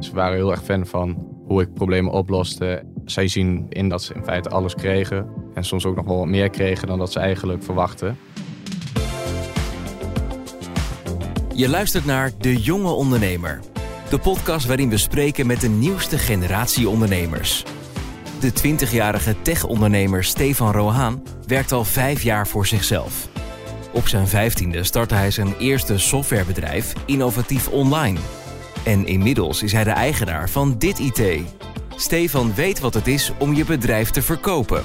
Ze waren heel erg fan van hoe ik problemen oploste. Zij zien in dat ze in feite alles kregen. En soms ook nog wel wat meer kregen dan dat ze eigenlijk verwachten. Je luistert naar De Jonge Ondernemer. De podcast waarin we spreken met de nieuwste generatie ondernemers. De 20-jarige tech-ondernemer Stefan Rohaan werkt al vijf jaar voor zichzelf. Op zijn vijftiende startte hij zijn eerste softwarebedrijf Innovatief Online. En inmiddels is hij de eigenaar van Dit IT. Stefan weet wat het is om je bedrijf te verkopen.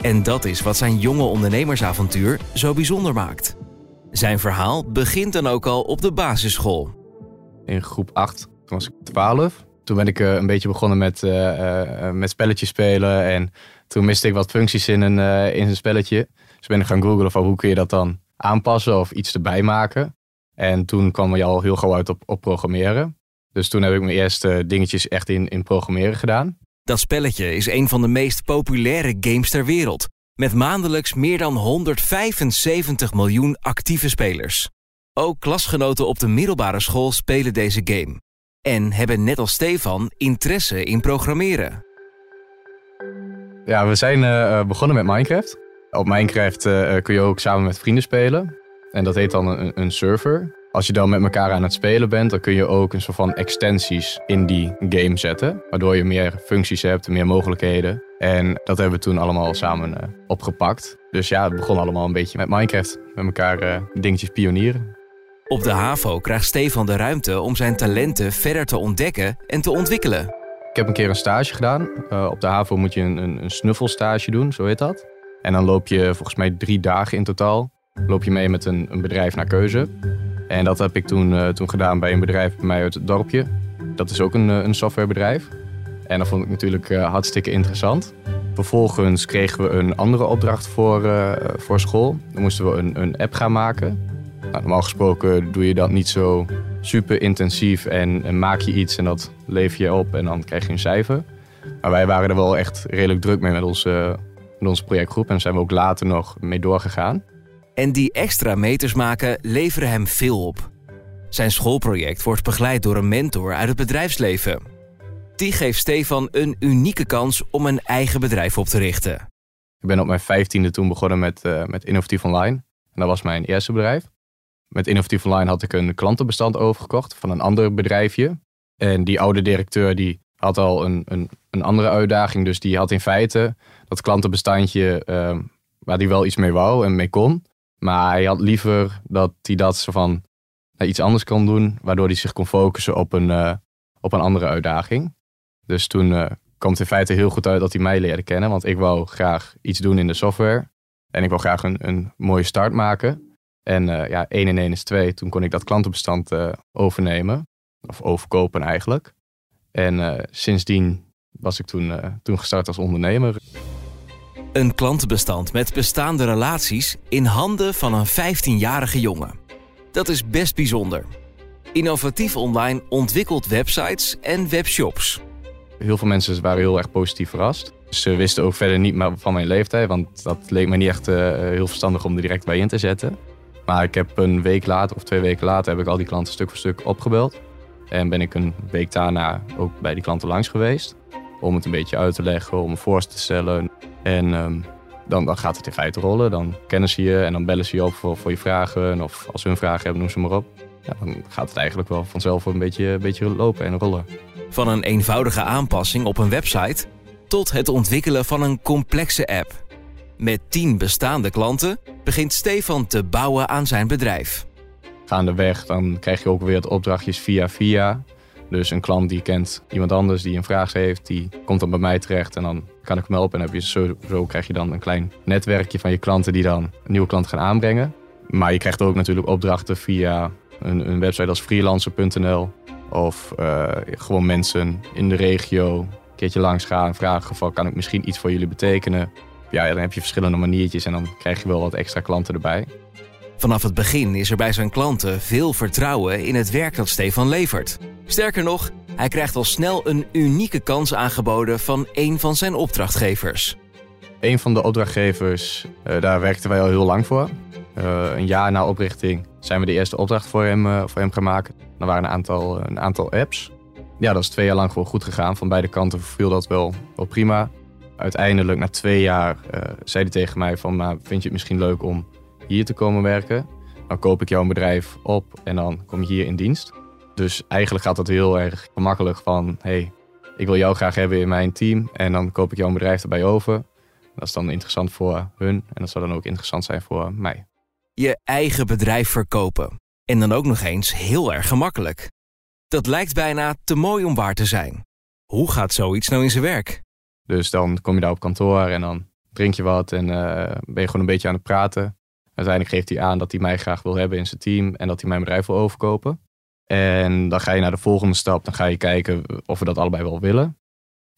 En dat is wat zijn jonge ondernemersavontuur zo bijzonder maakt. Zijn verhaal begint dan ook al op de basisschool. In groep 8, toen was ik 12. Toen ben ik uh, een beetje begonnen met, uh, uh, met spelletjes spelen. En toen miste ik wat functies in een, in een spelletje. Dus ben ik gaan googlen van hoe kun je dat dan aanpassen of iets erbij maken. En toen kwam je al heel gauw uit op, op programmeren. Dus toen heb ik mijn eerste dingetjes echt in, in programmeren gedaan. Dat spelletje is een van de meest populaire games ter wereld. Met maandelijks meer dan 175 miljoen actieve spelers. Ook klasgenoten op de middelbare school spelen deze game. En hebben net als Stefan interesse in programmeren. Ja, we zijn uh, begonnen met Minecraft. Op Minecraft uh, kun je ook samen met vrienden spelen. En dat heet dan een, een server. Als je dan met elkaar aan het spelen bent, dan kun je ook een soort van extensies in die game zetten. Waardoor je meer functies hebt, meer mogelijkheden. En dat hebben we toen allemaal samen uh, opgepakt. Dus ja, het begon allemaal een beetje met Minecraft. Met elkaar uh, dingetjes pionieren. Op de HAVO krijgt Stefan de ruimte om zijn talenten verder te ontdekken en te ontwikkelen. Ik heb een keer een stage gedaan. Uh, op de HAVO moet je een, een, een snuffelstage doen, zo heet dat. En dan loop je volgens mij drie dagen in totaal. Loop je mee met een, een bedrijf naar keuze. En dat heb ik toen, uh, toen gedaan bij een bedrijf bij mij uit het dorpje. Dat is ook een, een softwarebedrijf. En dat vond ik natuurlijk uh, hartstikke interessant. Vervolgens kregen we een andere opdracht voor, voor school. Dan moesten we een, een app gaan maken. Nou, normaal gesproken doe je dat niet zo super intensief en, maak je iets en dat lever je op en dan krijg je een cijfer. Maar wij waren er wel echt redelijk druk mee met onze, met onze projectgroep en daar zijn we ook later nog mee doorgegaan. En die extra meters maken leveren hem veel op. Zijn schoolproject wordt begeleid door een mentor uit het bedrijfsleven. Die geeft Stefan een unieke kans om een eigen bedrijf op te richten. Ik ben op mijn vijftiende toen begonnen met, uh, met Innovatief Online. En dat was mijn eerste bedrijf. Met Innovatief Online had ik een klantenbestand overgekocht van een ander bedrijfje. En die oude directeur die had al een, een, een andere uitdaging. Dus die had in feite dat klantenbestandje uh, waar hij wel iets mee wou en mee kon. Maar hij had liever dat hij dat zo van naar iets anders kon doen. Waardoor hij zich kon focussen op een, uh, op een andere uitdaging. Dus toen uh, kwam het in feite heel goed uit dat hij mij leerde kennen. Want ik wou graag iets doen in de software. En ik wou graag een, een mooie start maken. En ja, 1 en 1 is 2. Toen kon ik dat klantenbestand overnemen. Of overkopen eigenlijk. En sindsdien was ik toen, toen gestart als ondernemer. Een klantenbestand met bestaande relaties in handen van een 15-jarige jongen. Dat is best bijzonder. Innovatief Online ontwikkelt websites en webshops. Heel veel mensen waren heel erg positief verrast. Ze wisten ook verder niet van mijn leeftijd, want dat leek me niet echt heel verstandig om er direct bij in te zetten. Maar ik heb een week later of twee weken later heb ik al die klanten stuk voor stuk opgebeld. En ben ik een week daarna ook bij die klanten langs geweest. Om het een beetje uit te leggen, om me voor te stellen. En um, dan, dan, gaat het in feite rollen. Dan kennen ze je en dan bellen ze je op voor, voor je vragen. Of als ze hun vragen hebben, noem ze maar op. Ja, dan gaat het eigenlijk wel vanzelf een beetje, een beetje lopen en rollen. Van een eenvoudige aanpassing op een website tot het ontwikkelen van een complexe app. Met 10 bestaande klanten begint Stefan te bouwen aan zijn bedrijf. Gaandeweg dan krijg je ook weer opdrachtjes via via. Dus een klant die kent iemand anders die een vraag heeft, die komt dan bij mij terecht en dan kan ik hem helpen. En heb je zo, zo krijg je dan een klein netwerkje van je klanten die dan een nieuwe klant gaan aanbrengen. Maar je krijgt ook natuurlijk opdrachten via een, een website als freelancer.nl of uh, gewoon mensen in de regio een keertje langs gaan vragen van kan ik misschien iets voor jullie betekenen ja, dan heb je verschillende maniertjes en dan krijg je wel wat extra klanten erbij. Vanaf het begin is er bij zijn klanten veel vertrouwen in het werk dat Stefan levert. Sterker nog, hij krijgt al snel een unieke kans aangeboden van een van zijn opdrachtgevers. Een van de opdrachtgevers, uh, daar werkten wij al heel lang voor. Uh, een jaar na oprichting zijn we de eerste opdracht voor hem, uh, voor hem gaan maken. Er waren een aantal, een aantal apps. ja, dat is twee jaar lang gewoon goed gegaan. Van beide kanten viel dat wel, wel prima. Uiteindelijk, na twee jaar, zei hij tegen mij van... Nou, vind je het misschien leuk om hier te komen werken? Dan koop ik jouw bedrijf op en dan kom je hier in dienst. Dus eigenlijk gaat dat heel erg gemakkelijk van... hey, ik wil jou graag hebben in mijn team en dan koop ik jouw bedrijf erbij over. Dat is dan interessant voor hun en dat zou dan ook interessant zijn voor mij. Je eigen bedrijf verkopen. En dan ook nog eens heel erg gemakkelijk. Dat lijkt bijna te mooi om waar te zijn. Hoe gaat zoiets nou in zijn werk? Dus dan kom je daar op kantoor en dan drink je wat en uh, ben je gewoon een beetje aan het praten. Uiteindelijk geeft hij aan dat hij mij graag wil hebben in zijn team en dat hij mijn bedrijf wil overkopen. En dan ga je naar de volgende stap. Dan ga je kijken of we dat allebei wel willen.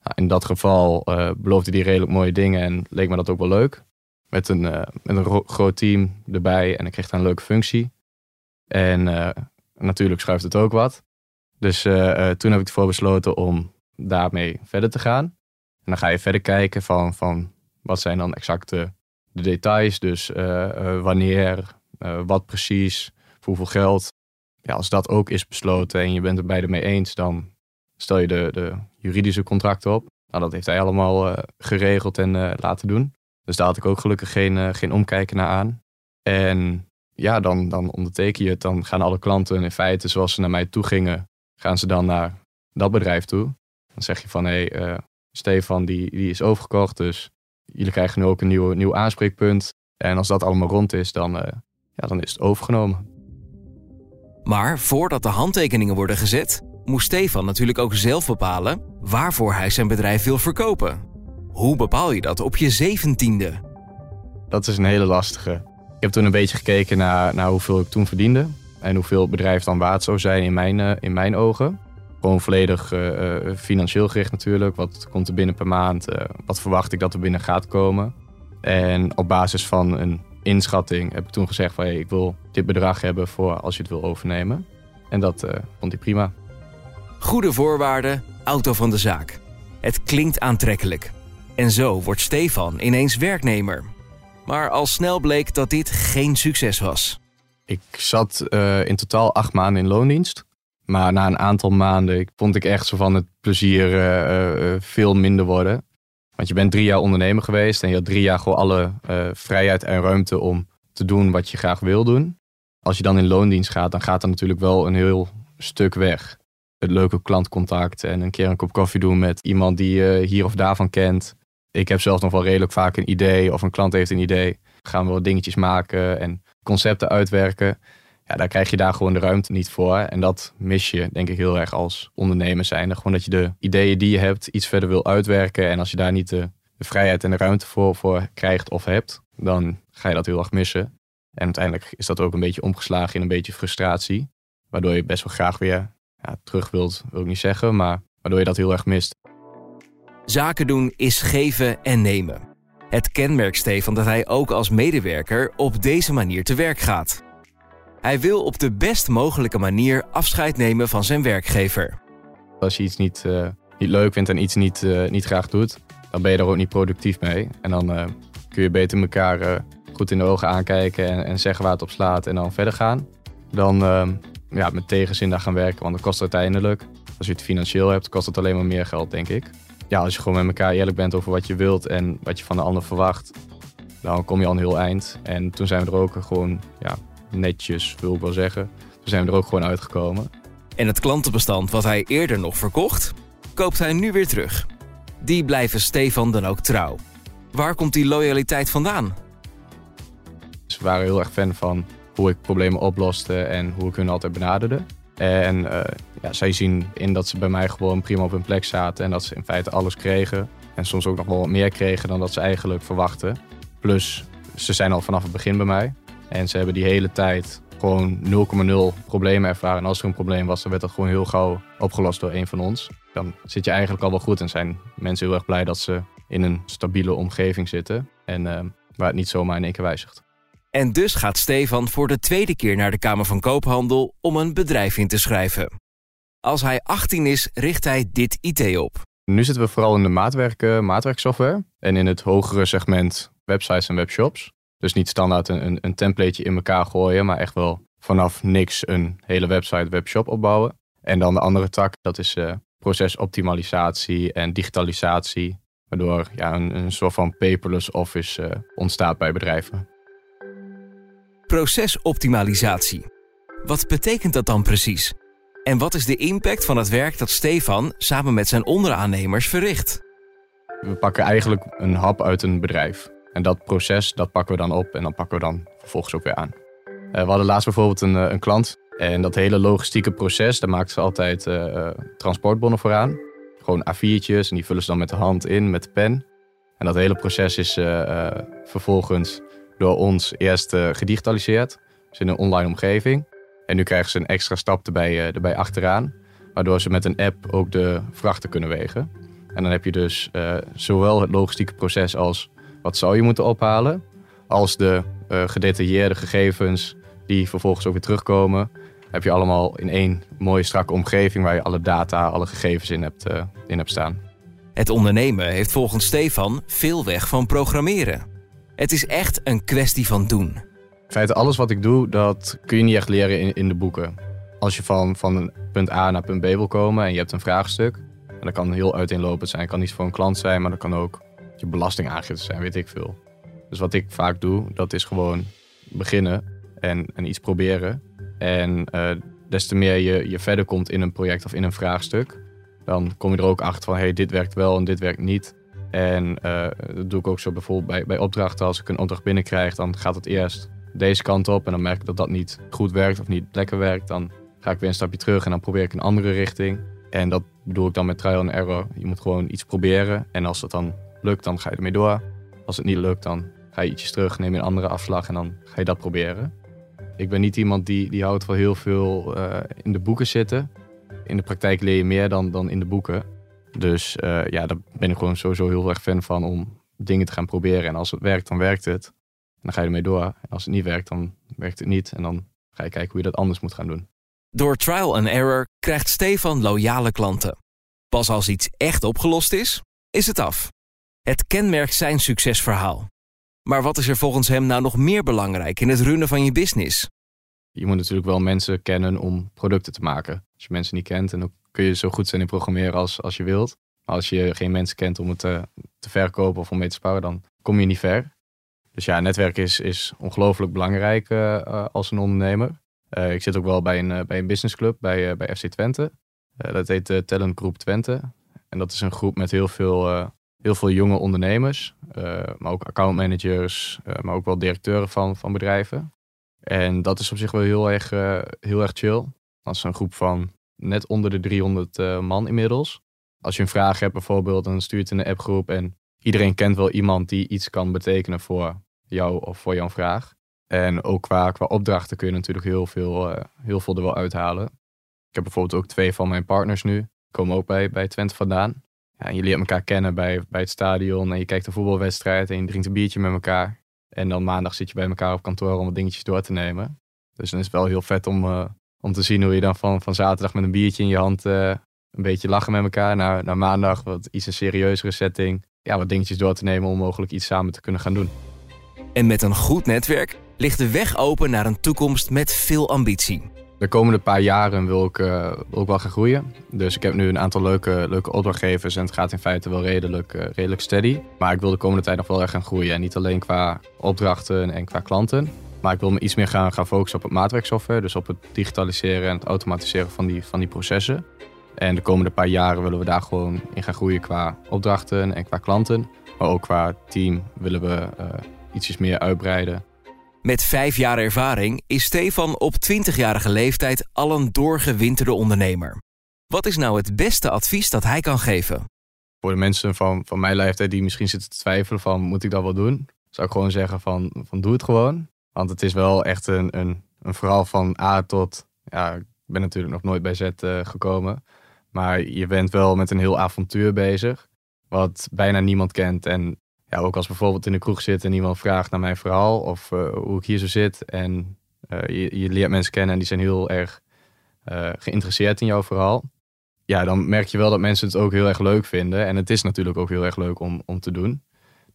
Nou, in dat geval uh, beloofde hij redelijk mooie dingen en leek me dat ook wel leuk. Met een, uh, met een groot team erbij en ik kreeg daar een leuke functie. En uh, natuurlijk schuift het ook wat. Dus toen heb ik ervoor besloten om daarmee verder te gaan. En dan ga je verder kijken van, van wat zijn dan exact de, de details. Dus wanneer, wat precies, voor hoeveel geld ja, als dat ook is besloten en je bent er beide mee eens, dan stel je de, de juridische contracten op. Nou, dat heeft hij allemaal geregeld en laten doen. Dus daar had ik ook gelukkig geen, geen omkijken naar aan. En ja, dan, dan onderteken je het. Dan gaan alle klanten in feite, zoals ze naar mij toe gingen, gaan ze dan naar dat bedrijf toe. Dan zeg je van, hé, hey, Stefan, die, die is overgekocht, dus jullie krijgen nu ook een nieuw, nieuw aanspreekpunt. En als dat allemaal rond is, dan, ja, dan is het overgenomen. Maar voordat de handtekeningen worden gezet, moest Stefan natuurlijk ook zelf bepalen waarvoor hij zijn bedrijf wil verkopen. Hoe bepaal je dat op je zeventiende? Dat is een hele lastige. Ik heb toen een beetje gekeken naar, naar hoeveel ik toen verdiende en hoeveel het bedrijf dan waard zou zijn in mijn, uh, in mijn ogen. Gewoon volledig uh, financieel gericht natuurlijk. Wat komt er binnen per maand? wat verwacht ik dat er binnen gaat komen? En op basis van een inschatting heb ik toen gezegd van hey, ik wil dit bedrag hebben voor als je het wil overnemen. En dat uh, vond hij prima. Goede voorwaarden, auto van de zaak. Het klinkt aantrekkelijk. En zo wordt Stefan ineens werknemer. Maar al snel bleek dat dit geen succes was. Ik zat in totaal acht maanden in loondienst. Maar na een aantal maanden vond ik echt zo van het plezier uh, veel minder worden. Want je bent drie jaar ondernemer geweest en je had drie jaar gewoon alle vrijheid en ruimte om te doen wat je graag wil doen. Als je dan in loondienst gaat, dan gaat er natuurlijk wel een heel stuk weg. Het leuke klantcontact en een keer een kop koffie doen met iemand die je hier of daarvan kent. Ik heb zelf nog wel redelijk vaak een idee of een klant heeft een idee. Gaan we wat dingetjes maken en concepten uitwerken ja, daar krijg je daar gewoon de ruimte niet voor. En dat mis je, denk ik, heel erg als ondernemer zijn. Gewoon dat je de ideeën die je hebt iets verder wil uitwerken. En als je daar niet de, vrijheid en de ruimte voor, voor krijgt of hebt, dan ga je dat heel erg missen. En uiteindelijk is dat ook een beetje omgeslagen in een beetje frustratie. Waardoor je best wel graag weer ja, terug wilt, wil ik niet zeggen, maar waardoor je dat heel erg mist. Zaken doen is geven en nemen. Het kenmerkt Stefan dat hij ook als medewerker op deze manier te werk gaat. Hij wil op de best mogelijke manier afscheid nemen van zijn werkgever. Als je iets niet, uh, niet leuk vindt en iets niet, uh, niet graag doet, dan ben je er ook niet productief mee. En dan uh, kun je beter elkaar goed in de ogen aankijken en, en, zeggen waar het op slaat en dan verder gaan. Dan ja, met tegenzin daar gaan werken, want dat kost uiteindelijk, als je het financieel hebt, kost het alleen maar meer geld, denk ik. Ja, als je gewoon met elkaar eerlijk bent over wat je wilt en wat je van de ander verwacht, dan kom je al een heel eind. En toen zijn we er ook gewoon ja, netjes, wil ik wel zeggen. We zijn er ook gewoon uitgekomen. En het klantenbestand wat hij eerder nog verkocht, koopt hij nu weer terug. Die blijven Stefan dan ook trouw. Waar komt die loyaliteit vandaan? Ze waren heel erg fan van hoe ik problemen oploste en hoe ik hun altijd benaderde. En uh, ja, zij zien in dat ze bij mij gewoon prima op hun plek zaten en dat ze in feite alles kregen. En soms ook nog wel wat meer kregen dan dat ze eigenlijk verwachten. Plus, ze zijn al vanaf het begin bij mij. En ze hebben die hele tijd gewoon 0,0 problemen ervaren. En als er een probleem was, dan werd dat gewoon heel gauw opgelost door een van ons. Dan zit je eigenlijk al wel goed en zijn mensen heel erg blij dat ze in een stabiele omgeving zitten. En uh, waar het niet zomaar in één keer wijzigt. En dus gaat Stefan voor de tweede keer naar de Kamer van Koophandel om een bedrijf in te schrijven. Als hij 18 is, richt hij dit IT op. Nu zitten we vooral in de maatwerk, maatwerksoftware en in het hogere segment websites en webshops. Dus niet standaard een, een, een templateje in elkaar gooien, maar echt wel vanaf niks een hele website, webshop opbouwen. En dan de andere tak, dat is uh, procesoptimalisatie en digitalisatie. Waardoor ja, een, een soort van paperless office uh, ontstaat bij bedrijven. Procesoptimalisatie. Wat betekent dat dan precies? En wat is de impact van het werk dat Stefan samen met zijn onderaannemers verricht? We pakken eigenlijk een hap uit een bedrijf. En dat proces, dat pakken we dan op en dan pakken we dan vervolgens ook weer aan. Uh, we hadden laatst bijvoorbeeld een, een klant. En dat hele logistieke proces, daar maakten ze altijd uh, transportbonnen voor aan. Gewoon A4'tjes en die vullen ze dan met de hand in, met de pen. En dat hele proces is vervolgens door ons eerst gedigitaliseerd. Dus in een online omgeving. En nu krijgen ze een extra stap erbij, erbij achteraan. Waardoor ze met een app ook de vrachten kunnen wegen. En dan heb je dus zowel het logistieke proces als wat zou je moeten ophalen. Als de gedetailleerde gegevens die vervolgens ook weer terugkomen heb je allemaal in één mooie strakke omgeving waar je alle data, alle gegevens in hebt, uh, in hebt staan. Het ondernemen heeft volgens Stefan veel weg van programmeren. Het is echt een kwestie van doen. In feite, alles wat ik doe, dat kun je niet echt leren in, in de boeken. Als je van, van punt A naar punt B wil komen en je hebt een vraagstuk, en dat kan heel uiteenlopend zijn. Het kan niet voor een klant zijn, maar dat kan ook je belastingaangifte zijn, weet ik veel. Dus wat ik vaak doe, dat is gewoon beginnen en, en iets proberen. En uh, des te meer je, je verder komt in een project of in een vraagstuk, dan kom je er ook achter van hey, dit werkt wel en dit werkt niet. En uh, dat doe ik ook zo bijvoorbeeld bij, bij opdrachten. Als ik een opdracht binnenkrijg, dan gaat het eerst deze kant op. En dan merk ik dat dat niet goed werkt of niet lekker werkt. Dan ga ik weer een stapje terug en dan probeer ik een andere richting. En dat bedoel ik dan met trial and error. Je moet gewoon iets proberen. En als het dan lukt, dan ga je ermee door. Als het niet lukt, dan ga je ietsjes terug, neem je een andere afslag en dan ga je dat proberen. Ik ben niet iemand die, die houdt van heel veel uh, in de boeken zitten. In de praktijk leer je meer dan, dan in de boeken. Dus uh, ja, daar ben ik gewoon sowieso heel erg fan van om dingen te gaan proberen. En als het werkt, dan werkt het. En dan ga je ermee door. En als het niet werkt, dan werkt het niet. En dan ga je kijken hoe je dat anders moet gaan doen. Door trial and error krijgt Stefan loyale klanten. Pas als iets echt opgelost is, is het af. Het kenmerkt zijn succesverhaal. Maar wat is er volgens hem nou nog meer belangrijk in het runnen van je business? Je moet natuurlijk wel mensen kennen om producten te maken. Als je mensen niet kent, dan kun je zo goed zijn in programmeren als, als je wilt. Maar als je geen mensen kent om het te, te verkopen of om mee te sparen, dan kom je niet ver. Dus ja, netwerk is, is ongelooflijk belangrijk uh, als een ondernemer. Ik zit ook wel bij een, bij een businessclub bij, bij FC Twente. dat heet Talent Group Twente. En dat is een groep met heel veel heel veel jonge ondernemers, uh, maar ook accountmanagers, uh, maar ook wel directeuren van, van bedrijven. En dat is op zich wel heel erg, uh, heel erg chill. Dat is een groep van net onder de 300 man inmiddels. Als je een vraag hebt bijvoorbeeld, dan stuur je het in de appgroep en iedereen kent wel iemand die iets kan betekenen voor jou of voor jouw vraag. En ook qua, qua opdrachten kun je natuurlijk heel veel, heel veel er wel uithalen. Ik heb bijvoorbeeld ook twee van mijn partners nu, komen ook bij, bij Twente vandaan ja, je leert elkaar kennen bij, bij het stadion en je kijkt een voetbalwedstrijd en je drinkt een biertje met elkaar. En dan maandag zit je bij elkaar op kantoor om wat dingetjes door te nemen. Dus dan is het wel heel vet om, uh, om te zien hoe je dan van, van zaterdag met een biertje in je hand uh, een beetje lachen met elkaar. Naar, naar maandag wat iets een serieuzere setting. Ja, wat dingetjes door te nemen om mogelijk iets samen te kunnen gaan doen. En met een goed netwerk ligt de weg open naar een toekomst met veel ambitie de komende paar jaren wil ik, wil ik wel gaan groeien. Dus ik heb nu een aantal leuke, leuke opdrachtgevers en het gaat in feite wel redelijk, uh, redelijk steady. Maar ik wil de komende tijd nog wel echt gaan groeien. En niet alleen qua opdrachten en qua klanten. Maar ik wil me iets meer gaan, gaan focussen op het maatwerksoftware. Dus op het digitaliseren en het automatiseren van die, van die processen. En de komende paar jaren willen we daar gewoon in gaan groeien qua opdrachten en qua klanten. Maar ook qua team willen we uh, ietsjes meer uitbreiden. Met vijf jaar ervaring is Stefan op 20-jarige leeftijd al een doorgewinterde ondernemer. Wat is nou het beste advies dat hij kan geven? Voor de mensen van, van mijn leeftijd die misschien zitten te twijfelen van moet ik dat wel doen? Zou ik gewoon zeggen van, van doe het gewoon. Want het is wel echt een, een, een verhaal van A tot... Ja, ik ben natuurlijk nog nooit bij Z uh, gekomen. Maar je bent wel met een heel avontuur bezig. Wat bijna niemand kent. En ja, ook als bijvoorbeeld in de kroeg zit en iemand vraagt naar mijn verhaal of uh, hoe ik hier zo zit. En uh, je, je, leert mensen kennen en die zijn heel erg uh, geïnteresseerd in jouw verhaal. Ja, dan merk je wel dat mensen het ook heel erg leuk vinden. En het is natuurlijk ook heel erg leuk om, om te doen.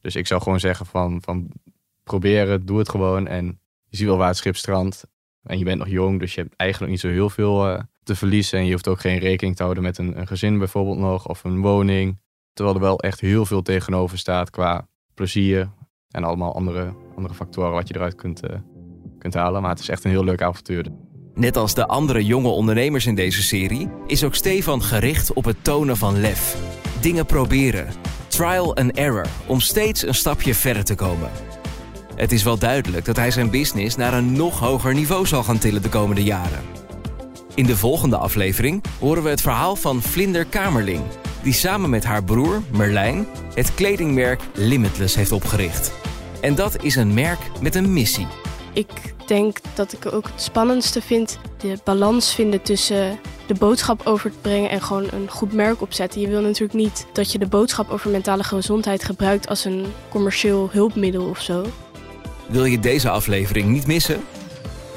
Dus ik zou gewoon zeggen van, van proberen, doe het gewoon. En je ziet wel waar het schip strandt. En je bent nog jong, dus je hebt eigenlijk niet zo heel veel te verliezen. En je hoeft ook geen rekening te houden met een, een gezin bijvoorbeeld nog of een woning. Terwijl er wel echt heel veel tegenover staat qua plezier en allemaal andere, andere factoren wat je eruit kunt, uh, kunt halen. Maar het is echt een heel leuk avontuur. Net als de andere jonge ondernemers in deze serie is ook Stefan gericht op het tonen van lef. Dingen proberen. Trial and error om steeds een stapje verder te komen. Het is wel duidelijk dat hij zijn business naar een nog hoger niveau zal gaan tillen de komende jaren. In de volgende aflevering horen we het verhaal van Vlinder Kamerling, die samen met haar broer Merlijn het kledingmerk Limitless heeft opgericht. En dat is een merk met een missie. Ik denk dat ik ook het spannendste vind de balans vinden tussen de boodschap over te brengen en gewoon een goed merk opzetten. Je wil natuurlijk niet dat je de boodschap over mentale gezondheid gebruikt als een commercieel hulpmiddel of zo. Wil je deze aflevering niet missen?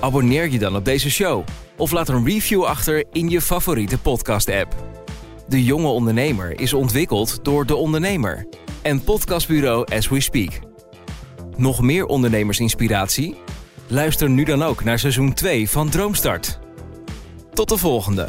Abonneer je dan op deze show of laat een review achter in je favoriete podcast-app. De Jonge Ondernemer is ontwikkeld door De Ondernemer en podcastbureau As We Speak. Nog meer ondernemersinspiratie? Luister nu dan ook naar seizoen 2 van Droomstart. Tot de volgende.